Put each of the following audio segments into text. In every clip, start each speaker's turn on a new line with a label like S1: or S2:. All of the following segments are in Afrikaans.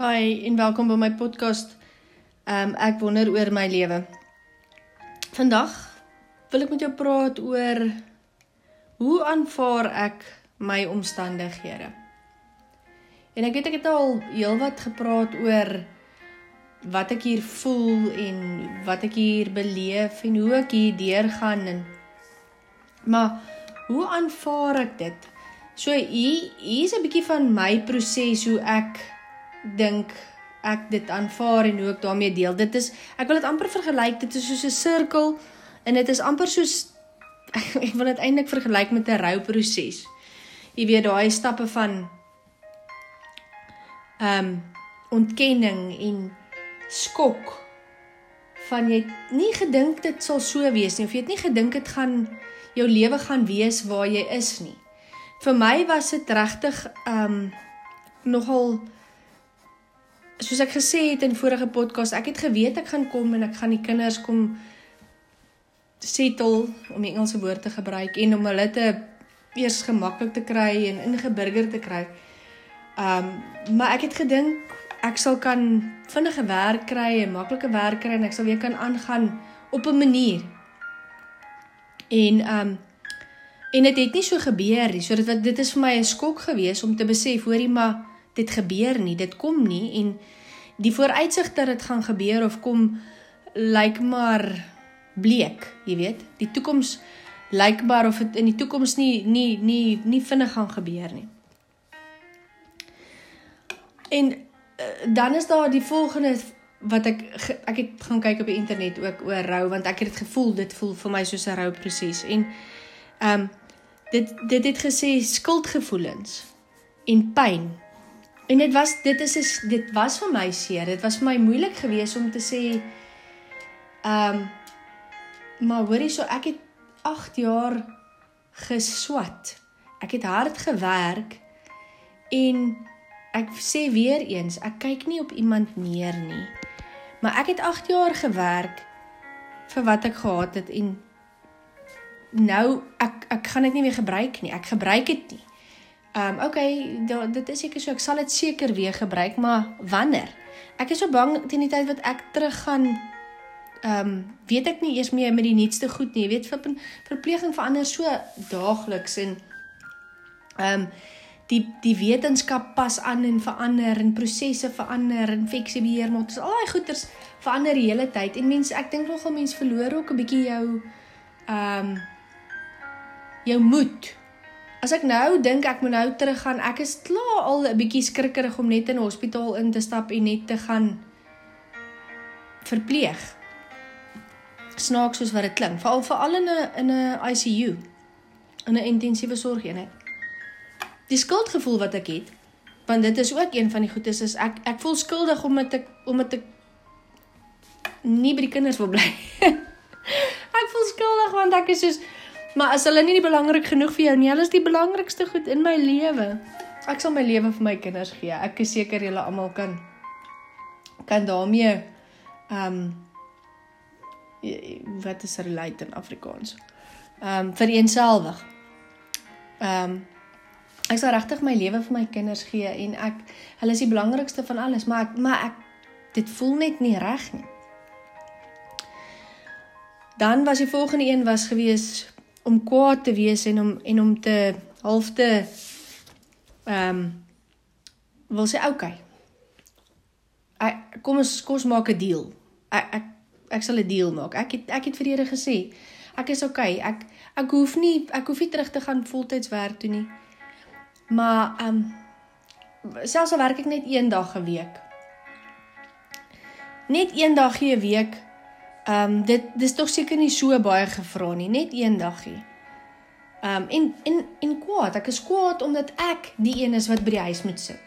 S1: Hi en welkom by my podcast. Um ek wonder oor my lewe. Vandag wil ek met jou praat oor hoe aanvaar ek my omstandighede. En ek weet ek het al heelwat gepraat oor wat ek hier voel en wat ek hier beleef en hoe ek hier deurgaan en maar hoe aanvaar ek dit? So hier hier's 'n bietjie van my proses hoe ek dink ek dit aanvaar en hoe ek daarmee deel. Dit is ek wil dit amper vergelyk, dit is soos 'n sirkel en dit is amper soos ek wil dit eintlik vergelyk met 'n rouproses. Jy weet daai stappe van ehm um, ontkenning en skok van jy nie gedink dit sal so wees nie of jy het nie gedink dit gaan jou lewe gaan wees waar jy is nie. Vir my was dit regtig ehm um, nogal soos ek gesê het in vorige podcast, ek het geweet ek gaan kom en ek gaan die kinders kom settle om die Engelse woord te gebruik en om hulle te eers gemaklik te kry en ingeburger te kry. Um maar ek het gedink ek sal kan vinnige werk kry en maklike werk kry en ek sal weer kan aangaan op 'n manier. En um en dit het, het nie so gebeur nie. So dit dit is vir my 'n skok geweest om te besef hoorie maar dit gebeur nie, dit kom nie en die vooruitsig dat dit gaan gebeur of kom lyk maar bleek, jy weet. Die toekoms lyk maar of dit in die toekoms nie nie nie nie vinnig gaan gebeur nie. En uh, dan is daar die volgende wat ek ek het gaan kyk op die internet ook oor rou want ek het dit gevoel dit voel vir my soos 'n rouproses en ehm um, dit dit het gesê skuldgevoelens en pyn En dit was dit is is dit was vir my seer. Dit was vir my moeilik geweest om te sê ehm um, maar hoorie so ek het 8 jaar geswat. Ek het hard gewerk en ek sê weer eens, ek kyk nie op iemand neer nie. Maar ek het 8 jaar gewerk vir wat ek gehad het en nou ek ek gaan dit nie weer gebruik nie. Ek gebruik dit nie. Ehm um, okay, da, dit is seker so ek sal dit seker weer gebruik, maar wanneer? Ek is so bang teen die tyd wat ek terug gaan ehm um, weet ek nie eers meer met die nuutste goed nie. Jy weet vir verpleging verander so daagliks en ehm um, die die wetenskap pas aan en verander en prosesse verander, infeksiebeheer moet al daai goeters verander die hele tyd en mense ek dink nogal mense verloor ook 'n bietjie jou ehm um, jou moed As ek nou dink ek moet nou teruggaan, ek is klaar al 'n bietjie skrikkerig om net in 'n hospitaal in te stap en net te gaan verpleeg. Snaaks soos wat dit klink, veral veral in 'n in 'n ICU, in 'n intensiewe sorgeenheid. Die skuldgevoel wat ek het, want dit is ook een van die goedes is ek ek voel skuldig omdat ek omdat ek nie by die kinders wil bly. ek voel skuldig want ek is soos Maar as hulle nie die belangrik genoeg vir jou nie, hulle is die belangrikste goed in my lewe. Ek sal my lewe vir my kinders gee. Ek is seker julle almal kan kan daarmee ehm um, wat is relate in Afrikaans? Ehm um, vir eenselwig. Ehm um, ek sal regtig my lewe vir my kinders gee en ek hulle is die belangrikste van alles, maar ek maar ek dit voel net nie reg nie. Dan was die volgende een was gewees om kwaad te wees en om en om te halfte ehm um, wil sê okay. Ek kom ons kom ons maak 'n deal. Ek ek ek sal 'n deal maak. Ek het ek het vir Here gesê ek is okay. Ek ek hoef nie ek hoef nie terug te gaan voltyds werk toe nie. Maar ehm um, selfs al werk ek net een dag 'n week. Net een dag 'n week Ehm um, dit dis tog seker nie so baie gevra nie, net een dagie. Ehm um, en en en kwaad, ek is kwaad omdat ek die een is wat by die huis moet sit.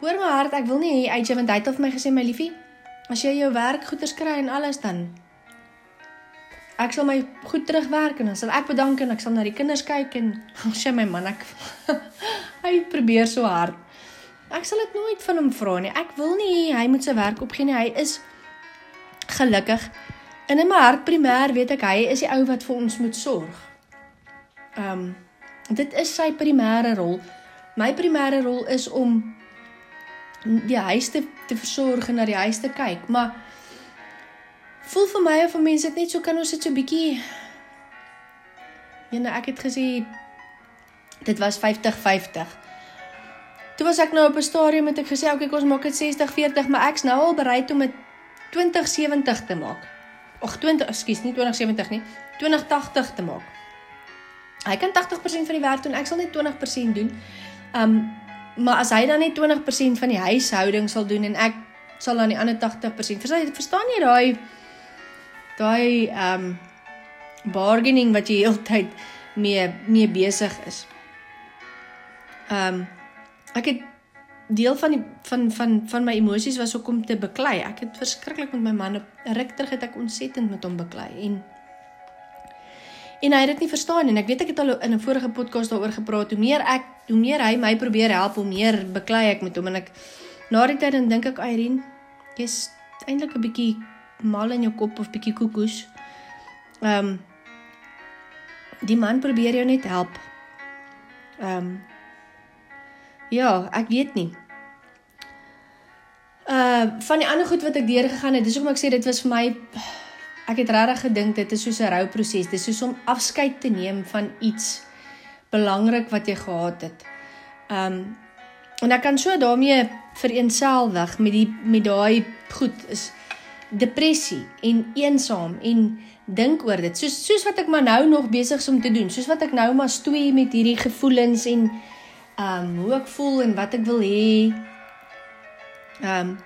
S1: Hoor my hart, ek wil nie hê jy want hy het vir my gesê my liefie, as jy jou werk goeders kry en alles dan ek sal my goed terugwerk en dan sal ek bedank en ek sal na die kinders kyk en sê my man ek hy probeer so hard. Ek sal dit nooit van hom vra nie. Ek wil nie hy moet sy werk opgee nie. Hy is gelukkig. En in my hart primêr weet ek hy is die ou wat vir ons moet sorg. Ehm um, dit is sy primêre rol. My primêre rol is om die huis te te versorg en na die huis te kyk, maar voel vir my of mense dit net so kan ons dit so bietjie Ja, ek het gesê dit was 50-50. Toe was ek nou op 'n stadium met ek gesê okay, ons maak dit 60-40, maar ek's nou al bereid om dit 20-70 te maak. Ag 20, ekskuus, nie 20-70 nie, 20-80 te maak. Hy kan 80% van die werk doen, ek sal net 20% doen. Um maar as hy dan net 20% van die huishouding sal doen en ek sal dan die ander 80%. Verstaan, verstaan jy daai daai um bargaining wat jy heeltyd mee mee besig is. Um ek het deel van die van van van my emosies was ook om te beklei. Ek het verskriklik met my man op ruk terug het ek ontsettend met hom beklei en en hy het dit nie verstaan en ek weet ek het al in 'n vorige podcast daaroor gepraat hoe meer ek hoe meer hy my probeer help hoe meer beklei ek met hom en ek na die tyd dan dink ek Irene jy's eintlik 'n bietjie mal in jou kop of bietjie koekoes. Ehm um, die man probeer jou net help. Ehm um, Ja, ek weet nie. Uh van die ander goed wat ek deur gegaan het, dis hoekom ek sê dit was vir my ek het regtig gedink dit is soos 'n rouproses. Dis soos om afskeid te neem van iets belangrik wat jy gehad het. Um en ek kan so daarmee vereenselwig met die met daai goed is depressie en eensaam en dink oor dit. Soos soos wat ek maar nou nog besig is om te doen. Soos wat ek nou maar stoei met hierdie gevoelens en um hoe ek voel en wat ek wil hê. Um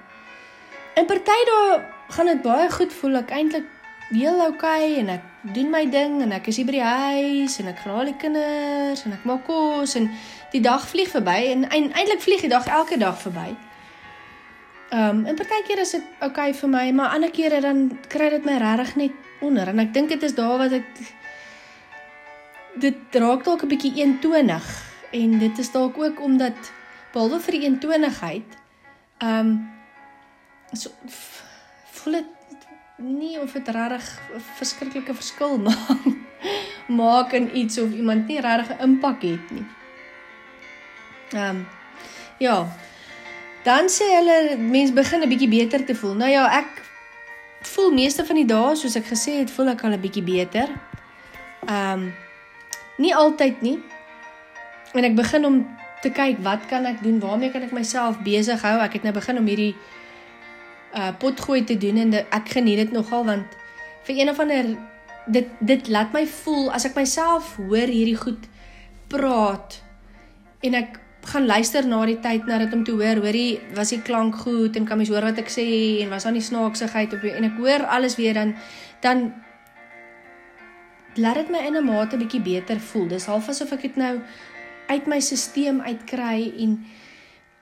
S1: in party dae gaan dit baie goed voel ek eintlik heel okay en ek doen my ding en ek is hier by die huis en ek graal die kinders en ek maak kos en die dag vlieg verby en, en eintlik vlieg die dag elke dag verby. Um in partykeer is dit okay vir my, maar ander kere dan kry dit my regtig net onder en ek dink dit is daar wat ek dit raak dalk 'n bietjie eentonig en dit is dalk ook omdat behalwe vir die eentonigheid ehm um, so voel dit nie of dit regtig 'n verskriklike verskil maak maak in iets of iemand nie regtig 'n impak het nie. Ehm um, ja. Dan sê hulle mens begin 'n bietjie beter te voel. Nou ja, ek voel meeste van die dae soos ek gesê het, voel ek al 'n bietjie beter. Ehm um, nie altyd nie. En ek begin om te kyk wat kan ek doen? Waarmee kan ek myself besig hou? Ek het nou begin om hierdie uh potgooi te doen en ek geniet dit nogal want vir een of ander dit dit laat my voel as ek myself hoor hierdie goed praat en ek gaan luister na die tyd na dit om te hoor, hoorie, was die klank goed en kan mens hoor wat ek sê en was daar nie snaaksigheid op en ek hoor alles weer dan dan laat dit my in 'n mate bietjie beter voel. Dis half asof ek dit nou uit my stelsel uitkry en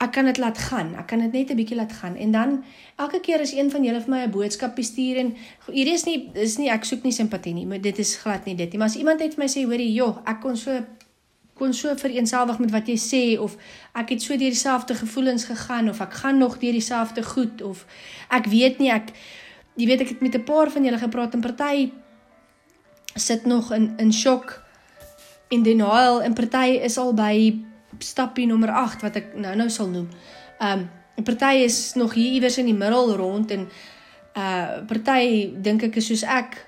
S1: ek kan dit laat gaan. Ek kan dit net 'n bietjie laat gaan. En dan elke keer as een van julle vir my 'n boodskap stuur en hierdie is nie is nie ek soek nie simpatie nie, maar dit is glad nie dit nie. Maar as iemand het vir my sê, hoorie, joh, ek kon so kon so vereenselwig met wat jy sê of ek het so deur dieselfde gevoelens gegaan of ek gaan nog deur dieselfde goed of ek weet nie ek jy weet ek het met 'n paar van julle gepraat en party sit nog in in shock en denial en party is al by stappie nommer 8 wat ek nou-nou sal noem. Um 'n party is nog hier iewers in die middel rond en uh party dink ek is soos ek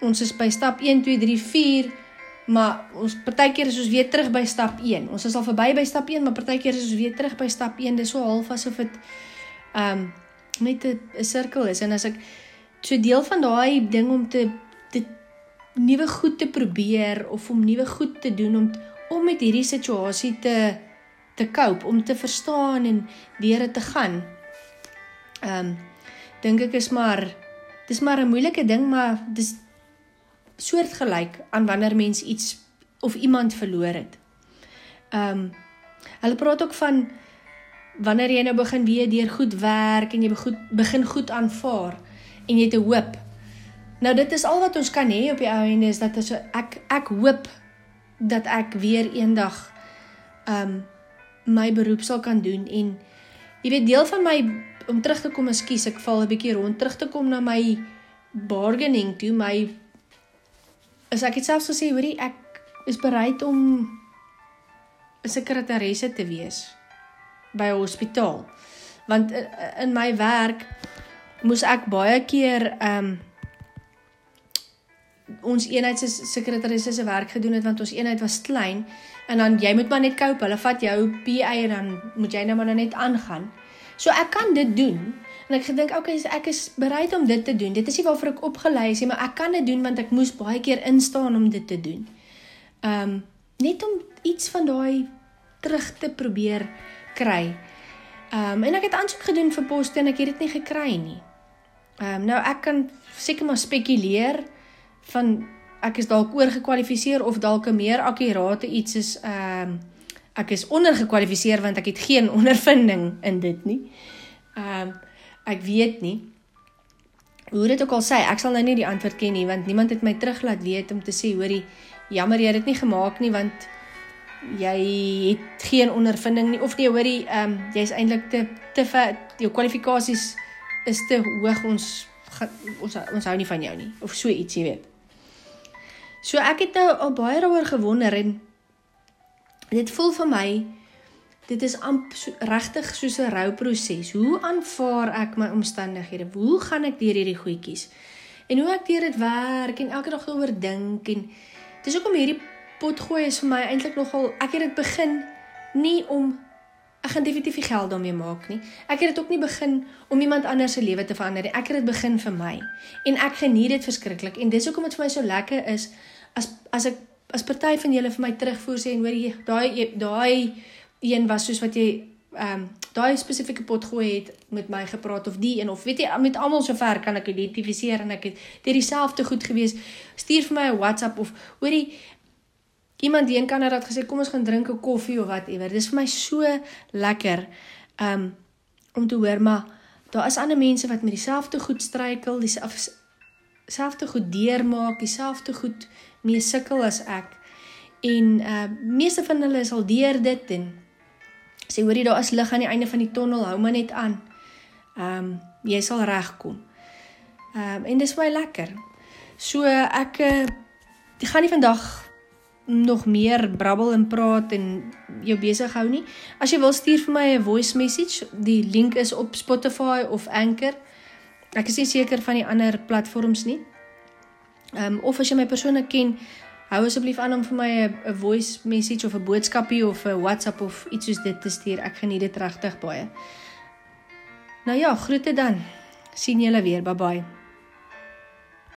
S1: ons is by stap 1 2 3 4 Maar ons partykeer is ons weer terug by stap 1. Ons is al verby by stap 1, maar partykeer is ons weer terug by stap 1. Dis so half asof dit ehm um, net 'n sirkel is en as ek so deel van daai ding om te nuwe goed te probeer of om nuwe goed te doen om om met hierdie situasie te te cope, om te verstaan en deur dit te gaan. Ehm um, dink ek is maar dis maar 'n moeilike ding, maar dis soortgelyk aan wanneer mens iets of iemand verloor het. Ehm um, hulle praat ook van wanneer jy nou begin weer deur goed werk en jy begin goed aanvaar en jy het 'n hoop. Nou dit is al wat ons kan hê op die ou ende is dat as ek ek hoop dat ek weer eendag um, my beroep sal kan doen en jy weet deel van my om terug te kom, ekskuus, ek val 'n bietjie rond terug te kom na my bargaining toe, my is ek het selfs gesê, hoorie, ek is bereid om 'n sekretaresse te wees by 'n hospitaal. Want in, in my werk moes ek baie keer ehm um, ons eenheid se sekretarisse se werk gedoen het want ons eenheid was klein en dan jy moet maar net cope. Hulle vat jou PA en dan moet jy nou maar net aangaan. So ek kan dit doen. En ek gedink, okay, ek is bereid om dit te doen. Dit is nie waarvoor ek opgelei is nie, maar ek kan dit doen want ek moes baie keer instaan om dit te doen. Um, net om iets van daai terug te probeer kry. Um, en ek het aansoek gedoen vir poste en ek het dit nie gekry nie. Ehm um, nou ek kan seker maar spekuleer van ek is dalk oorgekwalifiseer of dalk 'n meer akkurate iets is ehm um, ek is ondergekwalifiseer want ek het geen ondervinding in dit nie. Ehm um, ek weet nie. Hoe dit ook al sê, ek sal nou nie die antwoord ken nie want niemand het my terug laat weet om te sê hoorie jammer jy het dit nie gemaak nie want jy het geen ondervinding nie of nee hoorie ehm um, jy's eintlik te te jou kwalifikasies is te hoog ons ons ons hou nie van jou nie of so iets jy weet. So ek het nou al baie daaroor gewonder en dit voel vir my dit is amp so, regtig soos 'n rouproses. Hoe aanvaar ek my omstandighede? Hoe gaan ek deur hierdie goedjies? En hoe ek deur dit werk en elke dag daaroor dink en dis hoekom hierdie potgooi is vir my eintlik nogal ek het dit begin nie om ek gaan definitief nie geld daarmee maak nie. Ek het dit ook nie begin om iemand anders se lewe te verander nie. Ek het dit begin vir my. En ek geniet dit verskriklik en dis hoekom dit vir my so lekker is as as ek as party van julle vir my terugvoer sê en hoor jy daai daai een was soos wat jy ehm um, daai spesifieke pot gooi het met my gepraat of die een of weet jy met almal sover kan ek identifiseer en ek het dit dieselfde goed gewees stuur vir my 'n WhatsApp of hoorie iemand die in Kanada het gesê kom ons gaan drink 'n koffie of whatever dis vir my so lekker um, om te hoor maar daar is ander mense wat met dieselfde goed struikel dieselfde goed deurmaak dieselfde goed mee sukkel as ek en uh meeste van hulle is al deur dit en sê hoorie daar is lig aan die einde van die tonnel, hou maar net aan. Um, jy sal regkom. Um, en dis baie lekker. So ek uh, gaan nie vandag nog meer brabbel en praat en jou besig hou nie. As jy wil stuur vir my 'n voice message, die link is op Spotify of Anchor. Ek is nie seker van die ander platforms nie. Ehm um, of as jy my persoonlik ken, Hou asseblief aan om vir my 'n voice message of 'n boodskapie of 'n WhatsApp of iets soos dit te stuur. Ek geniet dit regtig baie. Nou ja, groete dan. Sien julle weer. Bye bye.